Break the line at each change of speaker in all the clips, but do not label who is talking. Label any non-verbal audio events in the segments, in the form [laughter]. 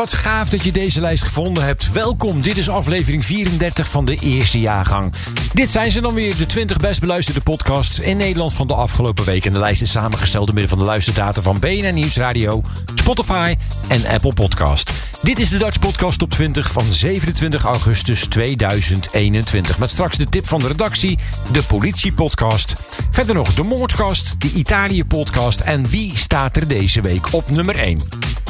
Wat gaaf dat je deze lijst gevonden hebt. Welkom, dit is aflevering 34 van de eerste jaargang. Dit zijn ze dan weer, de 20 best beluisterde podcasts in Nederland van de afgelopen week. En de lijst is samengesteld door middel van de luisterdata van BNN Nieuwsradio, Spotify en Apple Podcast. Dit is de Dutch Podcast Top 20 van 27 augustus 2021. Met straks de tip van de redactie, de politiepodcast. Verder nog de moordkast, de Italië-podcast en wie staat er deze week op nummer 1.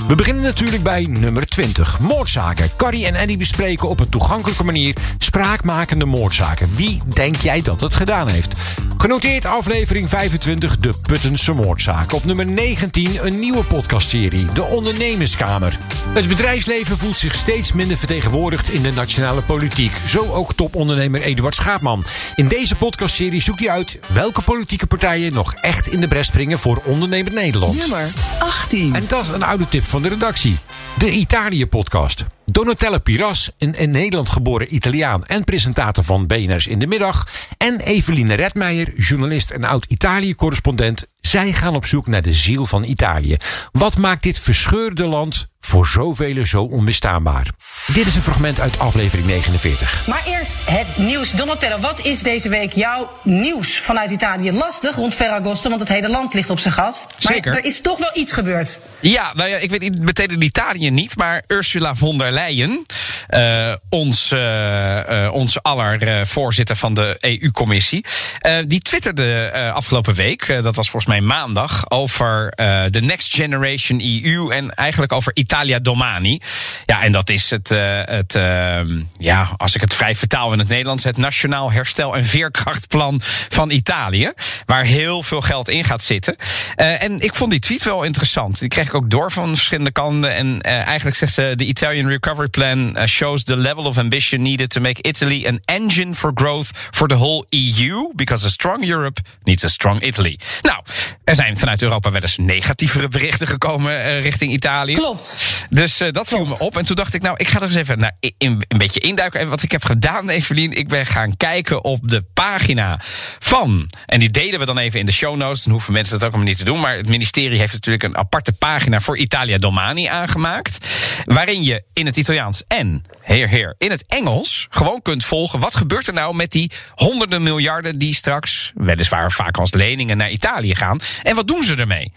We beginnen natuurlijk bij nummer 20. Moordzaken. Carrie en Eddie bespreken op een toegankelijke manier spraakmakende moordzaken. Wie denk jij dat het gedaan heeft? Genoteerd aflevering 25, de Puttense moordzaak. Op nummer 19 een nieuwe podcastserie, De Ondernemerskamer. Het bedrijfsleven voelt zich steeds minder vertegenwoordigd in de nationale politiek. Zo ook topondernemer Eduard Schaapman. In deze podcastserie zoekt hij uit welke politieke partijen nog echt in de bres springen voor ondernemer Nederland.
Nummer 18.
En dat is een oude tip van de redactie. De Italië-podcast. Donatella Piras, een in Nederland geboren Italiaan en presentator van BNR's in de middag. En Eveline Redmeijer, journalist en oud-Italië-correspondent. Zij gaan op zoek naar de ziel van Italië. Wat maakt dit verscheurde land voor zoveel zo onbestaanbaar? Dit is een fragment uit aflevering 49.
Maar eerst het nieuws. Donatello, wat is deze week jouw nieuws vanuit Italië? Lastig rond Ferragosto, want het hele land ligt op zijn gat. Maar
Zeker.
er is toch wel iets gebeurd.
Ja, nou ja, ik weet niet meteen in Italië niet, maar Ursula von der Leyen, eh, ons, eh, eh, ons aller eh, voorzitter van de EU-commissie, eh, die twitterde eh, afgelopen week, dat was volgens mij maandag, over eh, de Next Generation EU en eigenlijk over Italia Domani. Ja, en dat is het, eh, het eh, ja, als ik het vrij vertaal in het Nederlands, het Nationaal Herstel en Veerkrachtplan van Italië, waar heel veel geld in gaat zitten. En ik vond die tweet wel interessant. Die kreeg ik ook door van verschillende kanten. En eigenlijk zegt ze: The Italian Recovery Plan shows the level of ambition needed to make Italy an engine for growth for the whole EU. Because a strong Europe needs a strong Italy. Nou, er zijn vanuit Europa wel eens negatievere berichten gekomen eh, richting Italië.
Klopt.
Dus eh, dat viel me op. En toen dacht ik, nou, ik ga er eens even naar, in, een beetje induiken. En wat ik heb gedaan, Evelien, ik ben gaan kijken op de pagina van. En die delen we dan even in de show notes. Dan hoeven mensen dat ook allemaal niet te doen. Maar het ministerie heeft natuurlijk een aparte pagina voor Italia Domani aangemaakt. Waarin je in het Italiaans en, heer, heer, in het Engels gewoon kunt volgen. Wat gebeurt er nou met die honderden miljarden die straks, weliswaar vaak als leningen, naar Italië gaan? En wat doen ze ermee?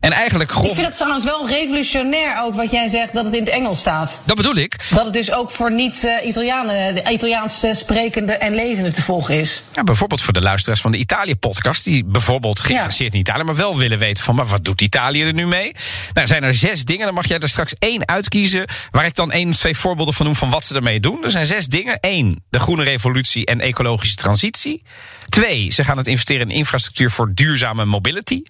En eigenlijk
Ik
grof.
vind het trouwens wel revolutionair ook wat jij zegt dat het in het Engels staat.
Dat bedoel ik.
Dat het dus ook voor niet-Italianen, de Italiaans eh, sprekende en lezende te volgen is.
Ja, bijvoorbeeld voor de luisteraars van de Italië-podcast... die bijvoorbeeld geïnteresseerd in Italië... maar wel willen weten van, maar wat doet Italië er nu mee? Nou, er zijn er zes dingen, dan mag jij er straks één uitkiezen... waar ik dan één of twee voorbeelden van noem van wat ze ermee doen. Er zijn zes dingen. Eén, de groene revolutie en ecologische transitie. Twee, ze gaan het investeren in infrastructuur voor duurzame mobility.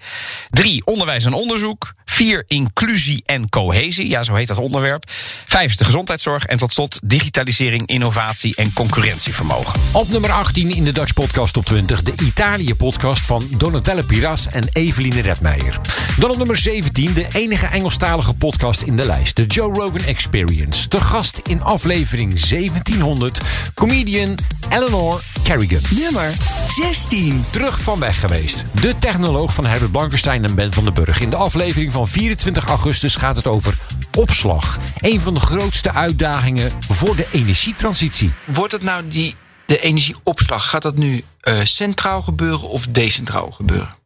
Drie, onderwijs en onderzoek. Vier, inclusie en cohesie. Ja, zo heet dat onderwerp. Vijf is de gezondheidszorg. En tot slot digitalisering, innovatie en concurrentievermogen.
Op nummer 18 in de Dutch Podcast Top 20, de Italië-podcast van Donatella Piras en Eveline Redmeijer. Dan op nummer 17, de enige Engelstalige podcast in de lijst, de Joe Rogan Experience. De gast in aflevering 1700, comedian Eleanor Kerrigan.
Nummer 16.
Terug van weg geweest. De technoloog van Herbert Blankenstein en Ben van den Burg. In de aflevering van 24 augustus gaat het over opslag. Een van de grootste uitdagingen voor de energietransitie.
Wordt het nou die, de energieopslag, gaat dat nu eh, centraal gebeuren of decentraal gebeuren?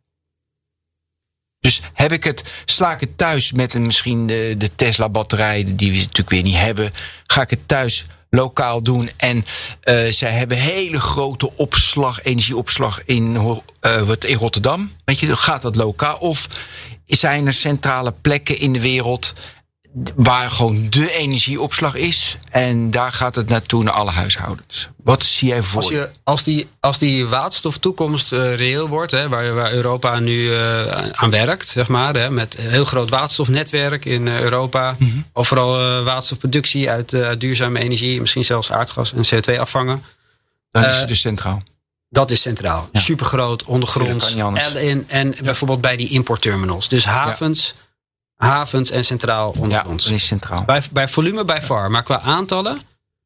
Dus heb ik het, sla ik het thuis met een, misschien de, de Tesla-batterij, die we natuurlijk weer niet hebben. Ga ik het thuis lokaal doen en eh, zij hebben hele grote opslag, energieopslag in, wat, in Rotterdam. Weet je, gaat dat lokaal? Of zijn er centrale plekken in de wereld waar gewoon de energieopslag is. En daar gaat het naartoe naar alle huishoudens. Wat zie jij voor
Als, je, als, die, als die waterstoftoekomst eh, reëel wordt, hè, waar, waar Europa nu eh, aan werkt, zeg maar, hè, met een heel groot waterstofnetwerk in eh, Europa,
Mhm.
overal eh, waterstofproductie uit, duurzame energie, misschien zelfs aardgas en CO2 afvangen.
Dan is het dus centraal.
Dat is centraal.
Ja.
Supergroot, ondergronds. En, en, en bijvoorbeeld bij die importterminals. Dus havens, havens en centraal
Ja,
ondergronds.
dan is het centraal.
Bij, bij volume bij far. Maar qua aantallen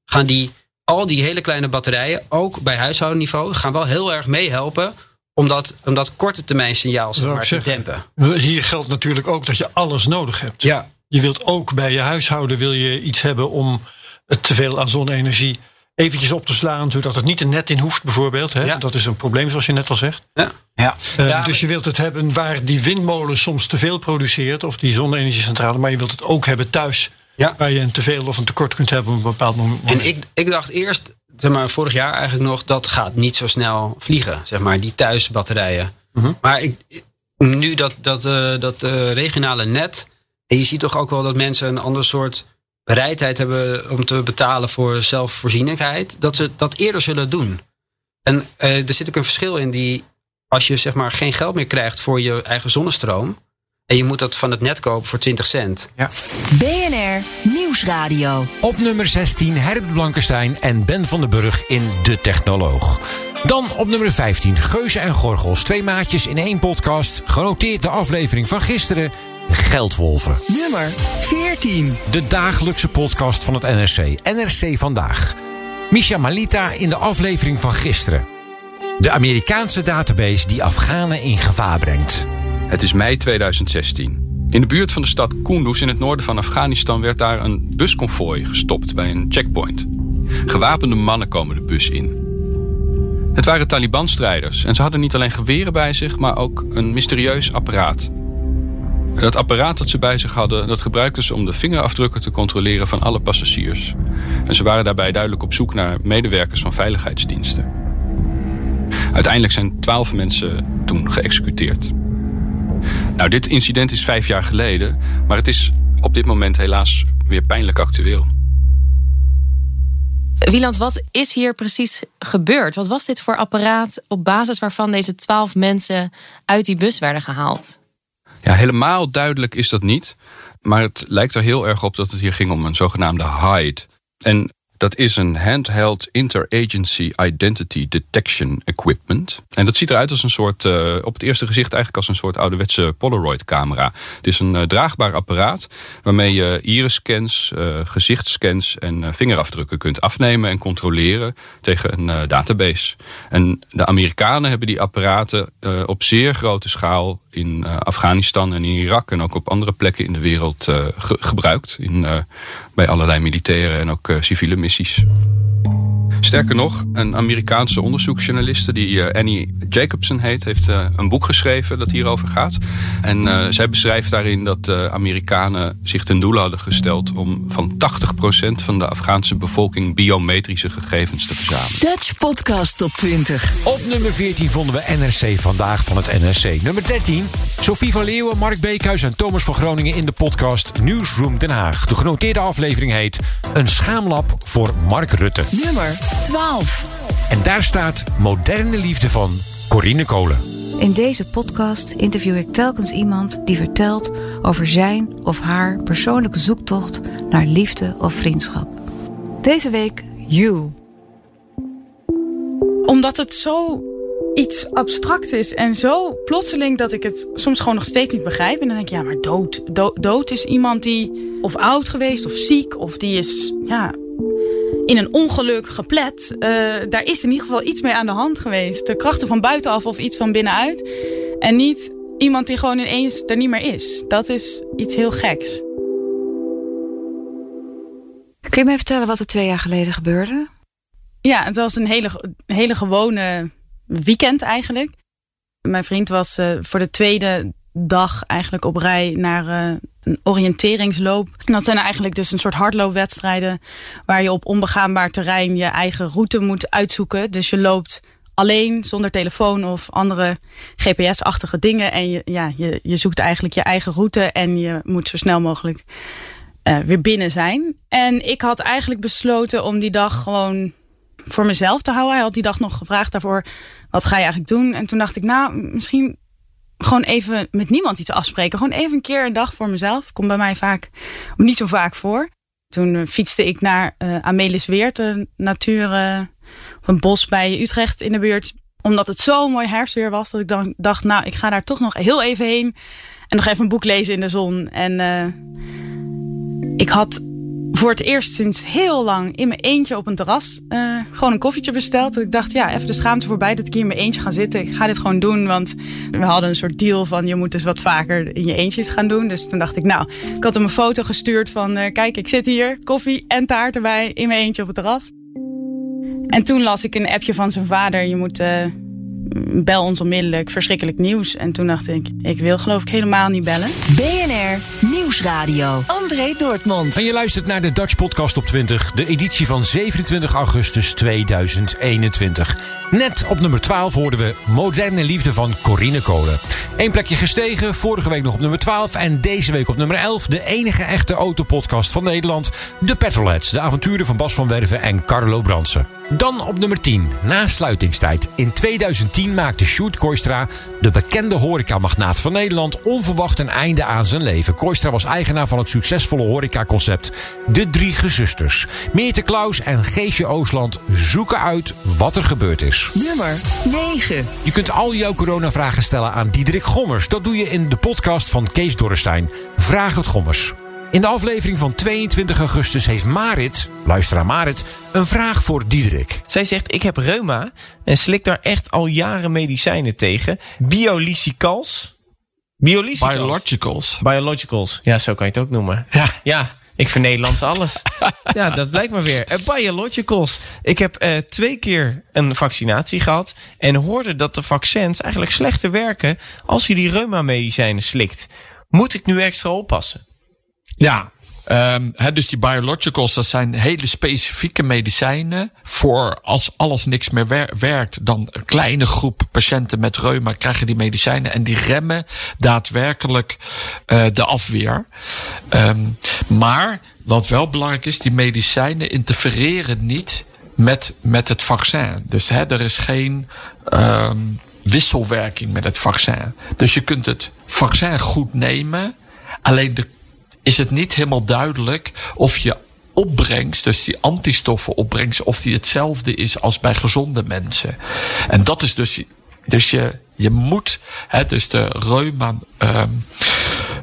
gaan die, al die hele kleine batterijen, ook bij huishoudenniveau, gaan wel heel erg meehelpen om dat, om dat korte termijn signaal maar, te
zeggen.
dempen.
Hier geldt natuurlijk ook dat je alles nodig hebt.
Ja,
Je wilt ook bij je huishouden wil je iets hebben om het teveel aan zonne-energie eventjes op te slaan, zodat het niet er net in hoeft, bijvoorbeeld. Hè?
Ja.
Dat is een probleem, zoals je net al zegt.
ja.
Ja.
Eh,
Ja,
dus je wilt het hebben waar die windmolen soms te veel produceert, of die zonne-energiecentrale, maar je wilt het ook hebben thuis,
Ja.
waar je een teveel of een tekort kunt hebben op een bepaald moment.
En ik, ik dacht eerst, zeg maar, vorig jaar eigenlijk nog, dat gaat niet zo snel vliegen. Zeg maar, die thuisbatterijen.
Mhm.
Maar ik, nu dat, dat, eh, dat eh, regionale net. En je ziet toch ook wel dat mensen een ander soort bereidheid hebben om te betalen voor zelfvoorzienigheid. Dat ze dat eerder zullen doen. En eh, er zit ook een verschil in die, als je zeg maar geen geld meer krijgt voor je eigen zonnestroom. En je moet dat van het net kopen voor 20 cent.
BNR Nieuwsradio.
Op nummer 16 Herbert Blankenstein en Ben van den Burg in De Technoloog. Dan op nummer 15 Geuze en Gorgels. Twee maatjes in één podcast. Genoteerd de aflevering van gisteren. Geldwolven.
Nummer 14.
De dagelijkse podcast van het NRC. NRC Vandaag. Misha Malita in de aflevering van gisteren. De Amerikaanse database die Afghanen in gevaar brengt.
Het is mei 2016. In de buurt van de stad Kunduz in het noorden van Afghanistan werd daar een busconvooi gestopt bij een checkpoint. Gewapende mannen komen de bus in. Het waren Taliban-strijders en ze hadden niet alleen geweren bij zich, maar ook een mysterieus apparaat. Dat apparaat dat ze bij zich hadden, dat gebruikten ze om de vingerafdrukken te controleren van alle passagiers. En ze waren daarbij duidelijk op zoek naar medewerkers van veiligheidsdiensten. Uiteindelijk zijn twaalf mensen toen geëxecuteerd. Nou, dit incident is vijf jaar geleden, maar het is op dit moment helaas weer pijnlijk actueel.
Wieland, wat is hier precies gebeurd? Wat was dit voor apparaat op basis waarvan deze twaalf mensen uit die bus werden gehaald?
Ja, helemaal duidelijk is dat niet, maar het lijkt er heel erg op dat het hier ging om een zogenaamde HIDE. En dat is een Handheld Interagency Identity Detection Equipment. En dat ziet eruit als een soort, uh, op het eerste gezicht eigenlijk als een soort ouderwetse Polaroid-camera. Het is een uh, draagbaar apparaat waarmee je iris-scans, uh, gezichtscans en vingerafdrukken kunt afnemen en controleren tegen een database. En de Amerikanen hebben die apparaten op zeer grote schaal in Afghanistan en in Irak en ook op andere plekken in de wereld ge gebruikt. In, bij allerlei militaire en ook civiele missies. Sterker nog, een Amerikaanse onderzoeksjournaliste die uh, Annie Jacobson heet, heeft uh, een boek geschreven dat hierover gaat. En uh, zij beschrijft daarin dat de Amerikanen zich ten doel hadden gesteld om van 80% van de Afghaanse bevolking biometrische gegevens te verzamelen.
Dutch Podcast Top 20.
Op nummer 14 vonden we NRC vandaag van het NRC. Nummer 13, Sophie van Leeuwen, Mark Beekhuis en Thomas van Groningen in de podcast Newsroom Den Haag. De genoteerde aflevering heet Een schaamlab voor Mark Rutte.
Nummer 12.
En daar staat Moderne Liefde van Corine Kolen.
In deze podcast interview ik telkens iemand die vertelt over zijn of haar persoonlijke zoektocht naar liefde of vriendschap. Deze week You.
Omdat het zo iets abstract is en zo plotseling dat ik het soms gewoon nog steeds niet begrijp. En dan denk ik, ja, maar dood. Dood, dood is iemand die of oud geweest of ziek of die is ja, in een ongeluk geplet. Uh, daar is in ieder geval iets mee aan de hand geweest. De krachten van buitenaf of iets van binnenuit. En niet iemand die gewoon ineens er niet meer is. Dat is iets heel geks.
Kun je me even vertellen wat er twee jaar geleden gebeurde?
Ja, het was een hele, hele gewone weekend eigenlijk. Mijn vriend was uh, voor de tweede dag eigenlijk op rij naar uh, een oriënteringsloop. En dat zijn eigenlijk dus een soort hardloopwedstrijden waar je op onbegaanbaar terrein je eigen route moet uitzoeken. Dus je loopt alleen, zonder telefoon of andere GPS-achtige dingen. En je, ja, je, je zoekt eigenlijk je eigen route en je moet zo snel mogelijk eh, weer binnen zijn. En ik had eigenlijk besloten om die dag gewoon voor mezelf te houden. Hij had die dag nog gevraagd daarvoor, wat ga je eigenlijk doen? En toen dacht ik, nou, misschien gewoon even met niemand iets afspreken. Gewoon even een keer een dag voor mezelf. Komt bij mij vaak, niet zo vaak voor. Toen eh, fietste ik naar uh, Amelisweert, een natuur, uh, een bos bij Utrecht in de buurt. Omdat het zo mooi herfstweer was, dat ik dan dacht, nou, ik ga daar toch nog heel even heen. En nog even een boek lezen in de zon. En ik had voor het eerst sinds heel lang in mijn eentje op een terras uh, gewoon een koffietje besteld. Dat ik dacht, ja, even de schaamte voorbij dat ik hier in mijn eentje ga zitten. Ik ga dit gewoon doen, want we hadden een soort deal van je moet dus wat vaker in je eentjes gaan doen. Dus toen dacht ik, nou, ik had hem een foto gestuurd van uh, kijk, ik zit hier, koffie en taart erbij in mijn eentje op het terras. En toen las ik een appje van zijn vader, je moet... Uh, bel ons onmiddellijk, verschrikkelijk nieuws. En toen dacht ik, ik wil geloof ik helemaal niet bellen.
BNR Nieuwsradio. André Dortmund.
En je luistert naar de Dutch Podcast op 20, de editie van 27 augustus 2021. Net op nummer 12 hoorden we Moderne Liefde van Corine Kolen. Eén plekje gestegen, vorige week nog op nummer 12 en deze week op nummer 11. De enige echte autopodcast van Nederland, de Petrolheads. De avonturen van Bas van Werven en Carlo Bransen. Dan op nummer 10, na sluitingstijd. In 2010 maakte Sjoerd Koistra, de bekende horecamagnaat van Nederland, onverwacht een einde aan zijn leven. Koistra was eigenaar van het succesvolle horecaconcept De Drie Gezusters. Meerte Klaus en Geesje Oosland zoeken uit wat er gebeurd is.
Nummer 9.
Je kunt al jouw coronavragen stellen aan Diederik Gommers. Dat doe je in de podcast van Kees Dorrestein. Vraag het Gommers. In de aflevering van 22 augustus heeft Marit, luisteraar Marit, een vraag voor Diederik.
Zij zegt, ik heb reuma en slik daar echt al jaren medicijnen tegen. Biolicicals. Biolicicals.
Biologicals.
Biologicals. Ja, zo kan je het ook noemen.
Ja.
Ja, ik Nederlands alles. ja, dat blijkt maar weer. Uh, biologicals. Ik heb uh, twee keer een vaccinatie gehad. En hoorde dat de vaccins eigenlijk slechter werken als je die reuma-medicijnen slikt. Moet ik nu extra oppassen?
Ja, Um, dus die biologicals, dat zijn hele specifieke medicijnen voor als alles niks meer wer werkt, dan een kleine groep patiënten met reuma krijgen die medicijnen en die remmen daadwerkelijk uh, de afweer. Um, maar wat wel belangrijk is, die medicijnen interfereren niet met, met het vaccin. Dus he, er is geen um, wisselwerking met het vaccin. Dus je kunt het vaccin goed nemen. Alleen de is het niet helemaal duidelijk of je opbrengst, dus die antistoffen opbrengst, of die hetzelfde is als bij gezonde mensen. En dat is dus, dus je, je moet, hè, dus de reuma um,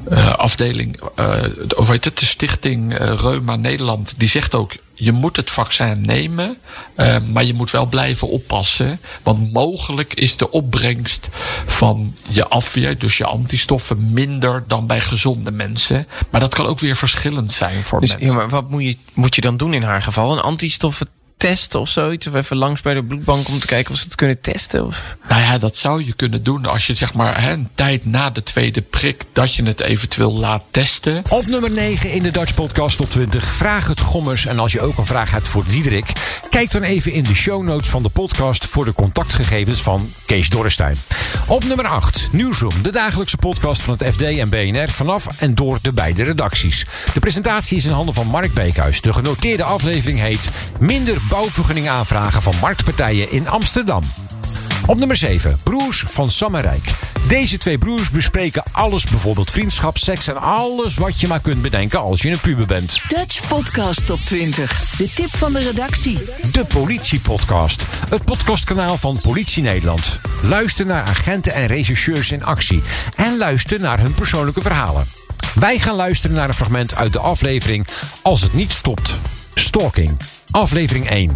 uh, afdeling, uh, of weet het, de stichting uh, Reuma Nederland, die zegt ook, je moet het vaccin nemen, uh, maar je moet wel blijven oppassen. Want mogelijk is de opbrengst van je afweer, dus je antistoffen, minder dan bij gezonde mensen. Maar dat kan ook weer verschillend zijn voor
dus,
mensen.
Ja, maar wat moet je, moet je dan doen in haar geval? Een antistoffen testen of zoiets? Of even langs bij de bloedbank om te kijken of ze het kunnen testen? Of?
Nou ja, dat zou je kunnen doen als je zeg maar hè, een tijd na de tweede prik... dat je het eventueel laat testen.
Op nummer 9 in de Dutch Podcast op 20. Vraag het Gommers. En als je ook een vraag hebt voor Diederik... kijk dan even in de show notes van de podcast... voor de contactgegevens van Kees Dorrestein. Op nummer 8. Nieuwsroom. De dagelijkse podcast van het FD en BNR... vanaf en door de beide redacties. De presentatie is in handen van Mark Beekhuis. De genoteerde aflevering heet... Minder bouwvergunning aanvragen van marktpartijen in Amsterdam. Op nummer 7, Broers van Sam en Rijk. Deze twee broers bespreken alles, bijvoorbeeld vriendschap, seks en alles wat je maar kunt bedenken als je een puber bent.
Dutch Podcast Top 20. De tip van de redactie.
De Politiepodcast. Het podcastkanaal van Politie Nederland. Luister naar agenten en rechercheurs in actie. En luister naar hun persoonlijke verhalen. Wij gaan luisteren naar een fragment uit de aflevering Als het niet stopt. Stalking. Aflevering 1.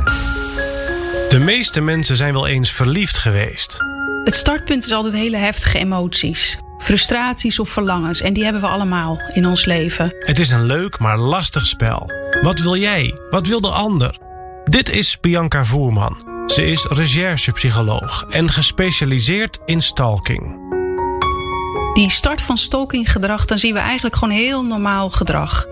De meeste mensen zijn wel eens verliefd geweest.
Het startpunt is altijd hele heftige emoties. Frustraties of verlangens. En die hebben we allemaal in ons leven.
Het is een leuk maar lastig spel. Wat wil jij? Wat wil de ander? Dit is Bianca Voerman. Ze is recherchepsycholoog en gespecialiseerd in stalking.
Die start van stalkinggedrag, dan zien we eigenlijk gewoon heel normaal gedrag.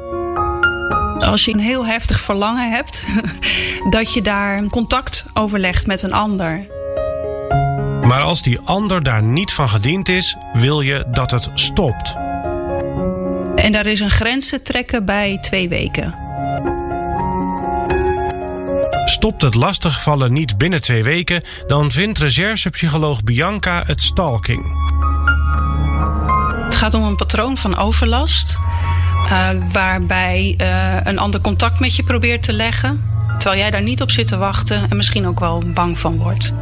Als je een heel heftig verlangen hebt, [laughs] dat je daar contact overlegt met een ander.
Maar als die ander daar niet van gediend is, wil je dat het stopt.
En daar is een grens te trekken bij twee weken.
Stopt het lastigvallen niet binnen twee weken, dan vindt recherchepsycholoog Bianca het stalking.
Het gaat om een patroon van overlast. Uh, waarbij uh, een ander contact met je probeert te leggen. Terwijl jij daar niet op zit te wachten en misschien ook wel bang van wordt.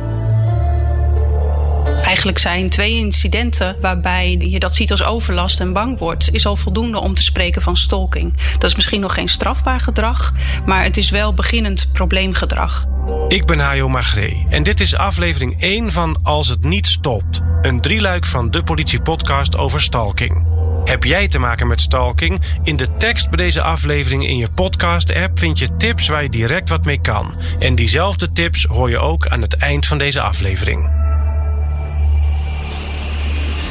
Eigenlijk zijn twee incidenten waarbij je dat ziet als overlast en bang wordt, is al voldoende om te spreken van stalking. Dat is misschien nog geen strafbaar gedrag, maar het is wel beginnend probleemgedrag.
Ik ben Hajo Magree en dit is aflevering 1 van Als het niet stopt. Een drieluik van de politiepodcast over stalking. Heb jij te maken met stalking? In de tekst bij deze aflevering in je podcast-app vind je tips waar je direct wat mee kan. En diezelfde tips hoor je ook aan het eind van deze aflevering.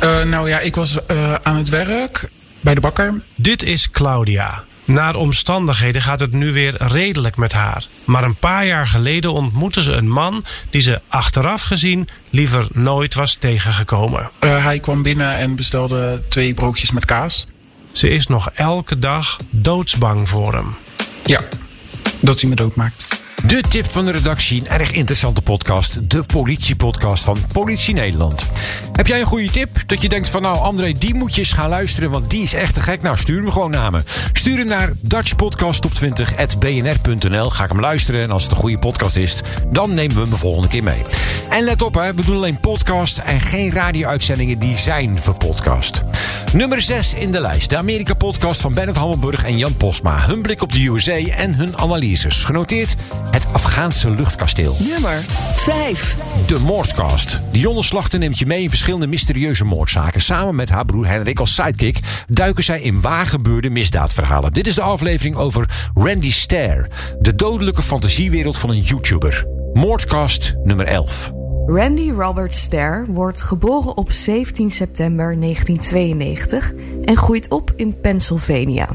Uh, nou ja, ik was uh, aan het werk bij de bakker.
Dit is Claudia. Naar omstandigheden gaat het nu weer redelijk met haar. Maar een paar jaar geleden ontmoette ze een man die ze achteraf gezien liever nooit was tegengekomen.
Uh, hij kwam binnen en bestelde twee broodjes met kaas.
Ze is nog elke dag doodsbang voor hem.
Ja, dat hij me doodmaakt.
De tip van de redactie, een erg interessante podcast. De politiepodcast van Politie Nederland. Heb jij een goede tip? Dat je denkt van nou André, die moet je eens gaan luisteren, want die is echt te gek. Nou, stuur hem gewoon naar me. Stuur hem naar dutchpodcasttop20.bnr.nl. Ga ik hem luisteren en als het een goede podcast is, dan nemen we hem de volgende keer mee. En let op, hè, we doen alleen podcast en geen radio-uitzendingen die zijn voor podcast. Nummer 6 in de lijst. De Amerika-podcast van Bernard Hammelburg en Jan Posma. Hun blik op de USA en hun analyses. Genoteerd het Afghaanse luchtkasteel.
Nummer 5.
De Moordcast. Dionne Slachter neemt je mee in verschillende mysterieuze moordzaken. Samen met haar broer Henrik als sidekick duiken zij in waargebeurde misdaadverhalen. Dit is de aflevering over Randy Stair. De dodelijke fantasiewereld van een YouTuber. Moordcast nummer 11.
Randy Robert Stair wordt geboren op 17 september 1992 en groeit op in Pennsylvania.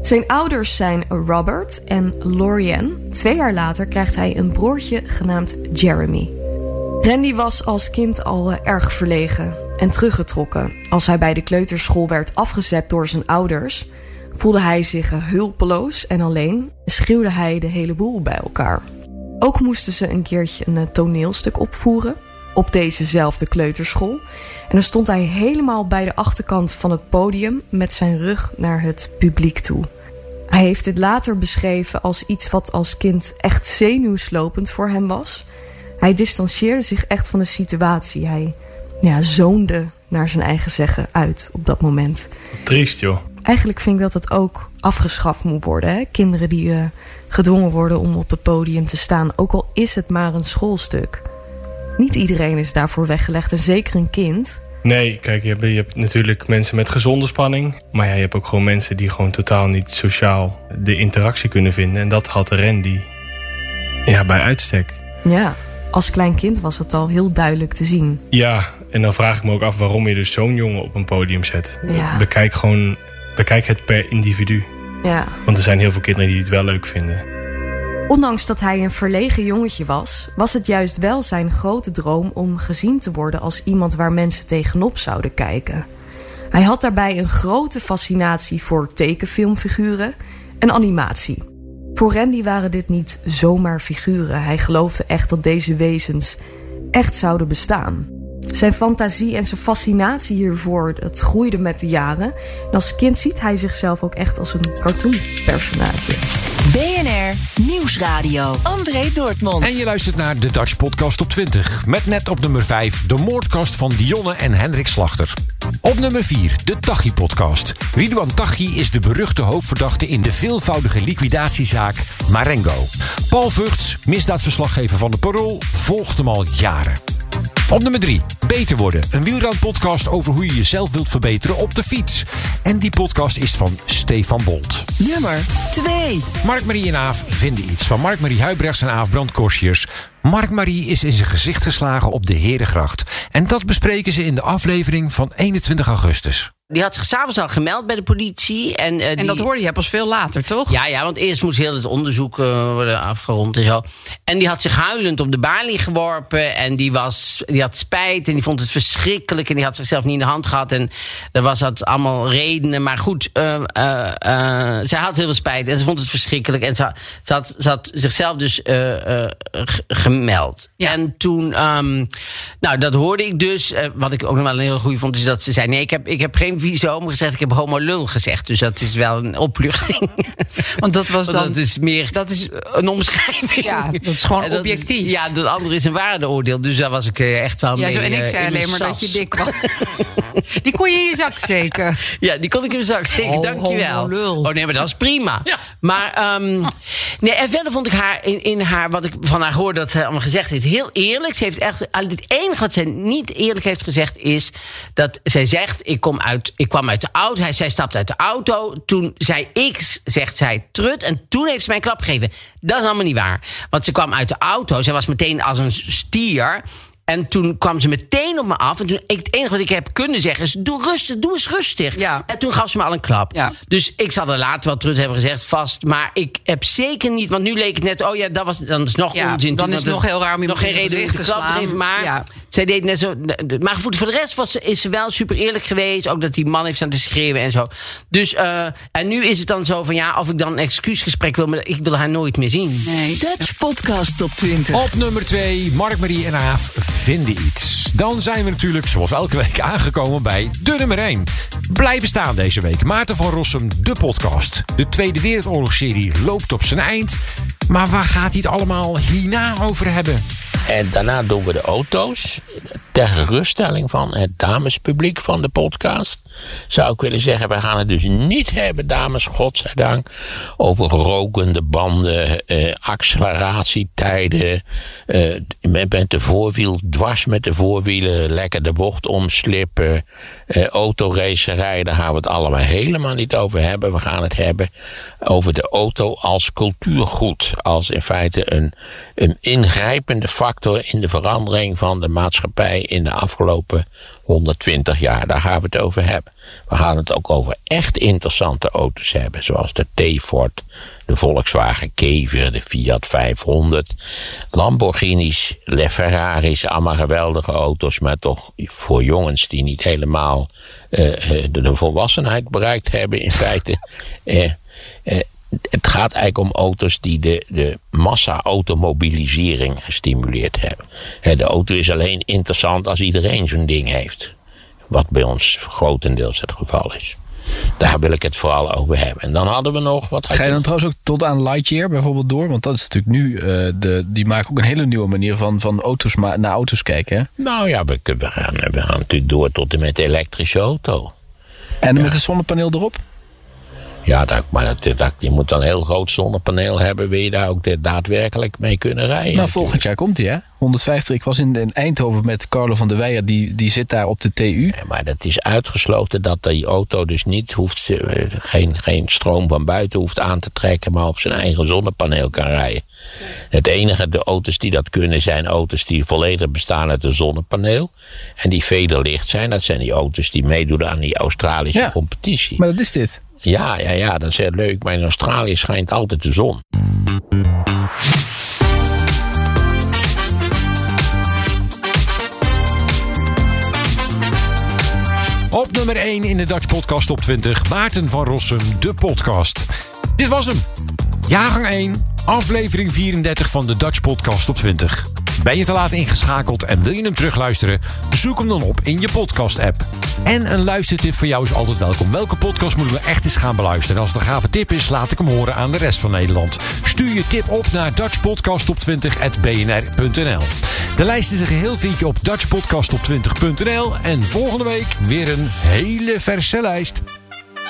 Zijn ouders zijn Robert en Lorianne. Twee jaar later krijgt hij een broertje genaamd Jeremy. Randy was als kind al erg verlegen en teruggetrokken. Als hij bij de kleuterschool werd afgezet door zijn ouders, voelde hij zich hulpeloos en alleen, schreeuwde hij de hele boel bij elkaar. Ook moesten ze een keertje een toneelstuk opvoeren op dezezelfde kleuterschool. En dan stond hij helemaal bij de achterkant van het podium met zijn rug naar het publiek toe. Hij heeft dit later beschreven als iets wat als kind echt zenuwslopend voor hem was. Hij distancieerde zich echt van de situatie. Hij ja, zoonde naar zijn eigen zeggen uit op dat moment.
Triest joh.
Eigenlijk vind ik dat het ook afgeschaft moet worden. Hè? Kinderen die uh, gedwongen worden om op het podium te staan, ook al is het maar een schoolstuk. Niet iedereen is daarvoor weggelegd en zeker een kind.
Nee, kijk, je hebt, je hebt, natuurlijk mensen met gezonde spanning. Maar ja, je hebt ook gewoon mensen die gewoon totaal niet sociaal de interactie kunnen vinden. En dat had Randy ja, bij uitstek.
Ja, als klein kind was het al heel duidelijk te zien.
Ja, en dan vraag ik me ook af waarom je dus zo'n jongen op een podium zet. Ja. Bekijk gewoon, bekijk het per individu.
Ja.
Want er zijn heel veel kinderen die het wel leuk vinden.
Ondanks dat hij een verlegen jongetje was, was het juist wel zijn grote droom om gezien te worden als iemand waar mensen tegenop zouden kijken. Hij had daarbij een grote fascinatie voor tekenfilmfiguren en animatie. Voor Randy waren dit niet zomaar figuren. Hij geloofde echt dat deze wezens echt zouden bestaan. Zijn fantasie en zijn fascinatie hiervoor, het groeide met de jaren. En als kind ziet hij zichzelf ook echt als een cartoonpersonage.
BNR Nieuwsradio. André Dortmund.
En je luistert naar de Dutch Podcast op 20. Met net op nummer 5 de moordkast van Dionne en Hendrik Slachter. Op nummer 4 de Tachi podcast. Ridwan Tachi is de beruchte hoofdverdachte in de veelvoudige liquidatiezaak Marengo. Paul Vugts, misdaadverslaggever van de Parool, volgt hem al jaren. Op nummer 3, Beter Worden. Een wielrenpodcast over hoe je jezelf wilt verbeteren op de fiets. En die podcast is van Stefan Bolt.
Nummer 2.
Mark-Marie en Aaf vinden iets. Van Mark-Marie Huibrechts en Aaf Brandkorsjes. Mark Marie is in zijn gezicht geslagen op de Herengracht. En dat bespreken ze in de aflevering van 21 augustus.
Die had zich s'avonds al gemeld bij de politie. En, eh,
En dat hoorde je pas veel later, toch?
Ja, ja, want eerst moest heel het onderzoek eh, worden afgerond en zo. En die had zich huilend op de balie geworpen. En die, was, die had spijt en die vond het verschrikkelijk. En die had zichzelf niet in de hand gehad. En er was dat allemaal redenen. Maar goed, eh, zij had heel veel spijt. En ze vond het verschrikkelijk. En ze, ze, had, ze had zichzelf dus gemeld. En toen, ehm, nou, dat hoorde ik dus. Wat ik ook nog wel een heel goede vond, is dat ze zei: Nee, ik heb, ik heb geen visoom gezegd, ik heb homo lul gezegd. Dus dat is wel een opluchting. [laughs]
Want dat was [laughs]
Want
dan...
dat is meer
dat is,
een omschrijving.
Ja, dat is gewoon
dat
objectief.
is- ja, dat andere is een waardeoordeel. Dus daar was ik eh, echt wel
Ja,
mee
zo, en ik
eh,
zei alleen maar dat je dik was. [laughs] Die kon je in je zak steken.
Ja, die kon ik in mijn zak steken,
Oh,
dankjewel.
homo lul.
Oh nee, maar dat is prima. Maar, ehm, nee, en verder vond ik haar in, in haar, wat ik van haar hoorde dat ze allemaal gezegd heeft, heel eerlijk. Ze heeft echt, het enige wat ze niet eerlijk heeft gezegd is dat zij zegt, ik, kom uit, ik kwam uit de auto, hij, zij stapt uit de auto. Toen zei ik, zegt zij, trut, en toen heeft ze mij een klap gegeven. Dat is allemaal niet waar. Want ze kwam uit de auto, zij was meteen als een stier. En toen kwam ze meteen op me af. En toen, ik, het enige wat ik heb kunnen zeggen is: doe rustig, doe eens rustig. En toen gaf ze me al een klap. Dus ik zal er later wel terug hebben gezegd, vast. Maar ik heb zeker niet, want nu leek het net, oh ja, dat was dan is nog
Ja,
onzin.
dan is het nog heel raar om
nog
iemand
geen reden om
te.
Maar
Ja.
zij deed net zo. Maar voor de rest was ze, is ze wel super eerlijk geweest. Ook dat die man heeft staan te schreeuwen en zo. Dus, eh, en nu is het dan zo van ja, of ik dan een excuusgesprek wil, maar ik wil haar nooit meer zien.
Nee.
Dutch Podcast Top 20.
Op nummer 2, Mark, Marie en Aaf vinden iets. Dan zijn we natuurlijk, zoals elke week, [laughs] aangekomen bij de nummer 1. Blijven staan deze week. Maarten van Rossum, de podcast. De Tweede Wereldoorlogsserie loopt op zijn eind. Maar waar gaat hij het allemaal hierna over hebben?
En daarna doen we de auto's. Ter geruststelling van het damespubliek van de podcast. Zou ik willen zeggen, we gaan het dus niet hebben, dames, godzijdank. Over rokende banden, eh, acceleratietijden. eh, met, de voorwiel, dwars met de voorwielen, lekker de bocht omslippen. Eh, autoracerij, daar gaan we het allemaal helemaal niet over hebben. We gaan het hebben over de auto als cultuurgoed. Als in feite een, een ingrijpende factor in de verandering van de maatschappij in de afgelopen 120 jaar. Daar gaan we het over hebben. We gaan het ook over echt interessante auto's hebben, zoals de T-Ford, de Volkswagen Kever, de Fiat 500, Lamborghinis, Le Ferraris, allemaal geweldige auto's, maar toch voor jongens die niet helemaal eh, eh, de, volwassenheid bereikt hebben in feite. [laughs] Eh, het gaat eigenlijk om auto's die de, de massa-automobilisering gestimuleerd hebben. De auto is alleen interessant als iedereen zo'n ding heeft. Wat bij ons grotendeels het geval is. Daar wil ik het vooral over hebben. En dan hadden we nog wat.
Ga je dan trouwens ook tot aan Lightyear bijvoorbeeld door? Want dat is natuurlijk nu, eh, de, die maken ook een hele nieuwe manier van, van auto's naar auto's kijken. Hè?
Nou ja, we, we, gaan, we gaan natuurlijk door tot en met de elektrische auto.
En met een zonnepaneel erop?
Ja, dat, maar dat, dat, je moet dan een heel groot zonnepaneel hebben. Wil je daar ook daadwerkelijk mee kunnen rijden?
Nou, volgend jaar komt hij hè? 150. Ik was in, in Eindhoven met Carlo van der Weijer, die, die zit daar op de TU.
Maar dat is uitgesloten dat die auto dus niet hoeft, geen, geen stroom van buiten hoeft aan te trekken, maar op zijn eigen zonnepaneel kan rijden. Het enige, de auto's die dat kunnen, zijn auto's die volledig bestaan uit een zonnepaneel. En die vederlicht zijn, dat zijn die auto's die meedoen aan die Australische competitie.
Maar dat is dit.
Ja, ja, ja, dat is heel leuk. Maar in Australië schijnt altijd de zon.
Op nummer 1 in de Dutch Podcast op 20, Maarten van Rossum, de podcast. Dit was hem. Jaargang 1, aflevering 34 van de Dutch Podcast op 20. Ben je te laat ingeschakeld en wil je hem terugluisteren? Zoek hem dan op in je podcast-app. En een luistertip voor jou is altijd welkom. Welke podcast moeten we echt eens gaan beluisteren? En als het een gave tip is, laat ik hem horen aan de rest van Nederland. Stuur je tip op naar dutchpodcastop20.bnr.nl De lijst is een geheel vind je op dutchpodcastop20.nl En volgende week weer een hele verse lijst.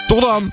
Tot dan!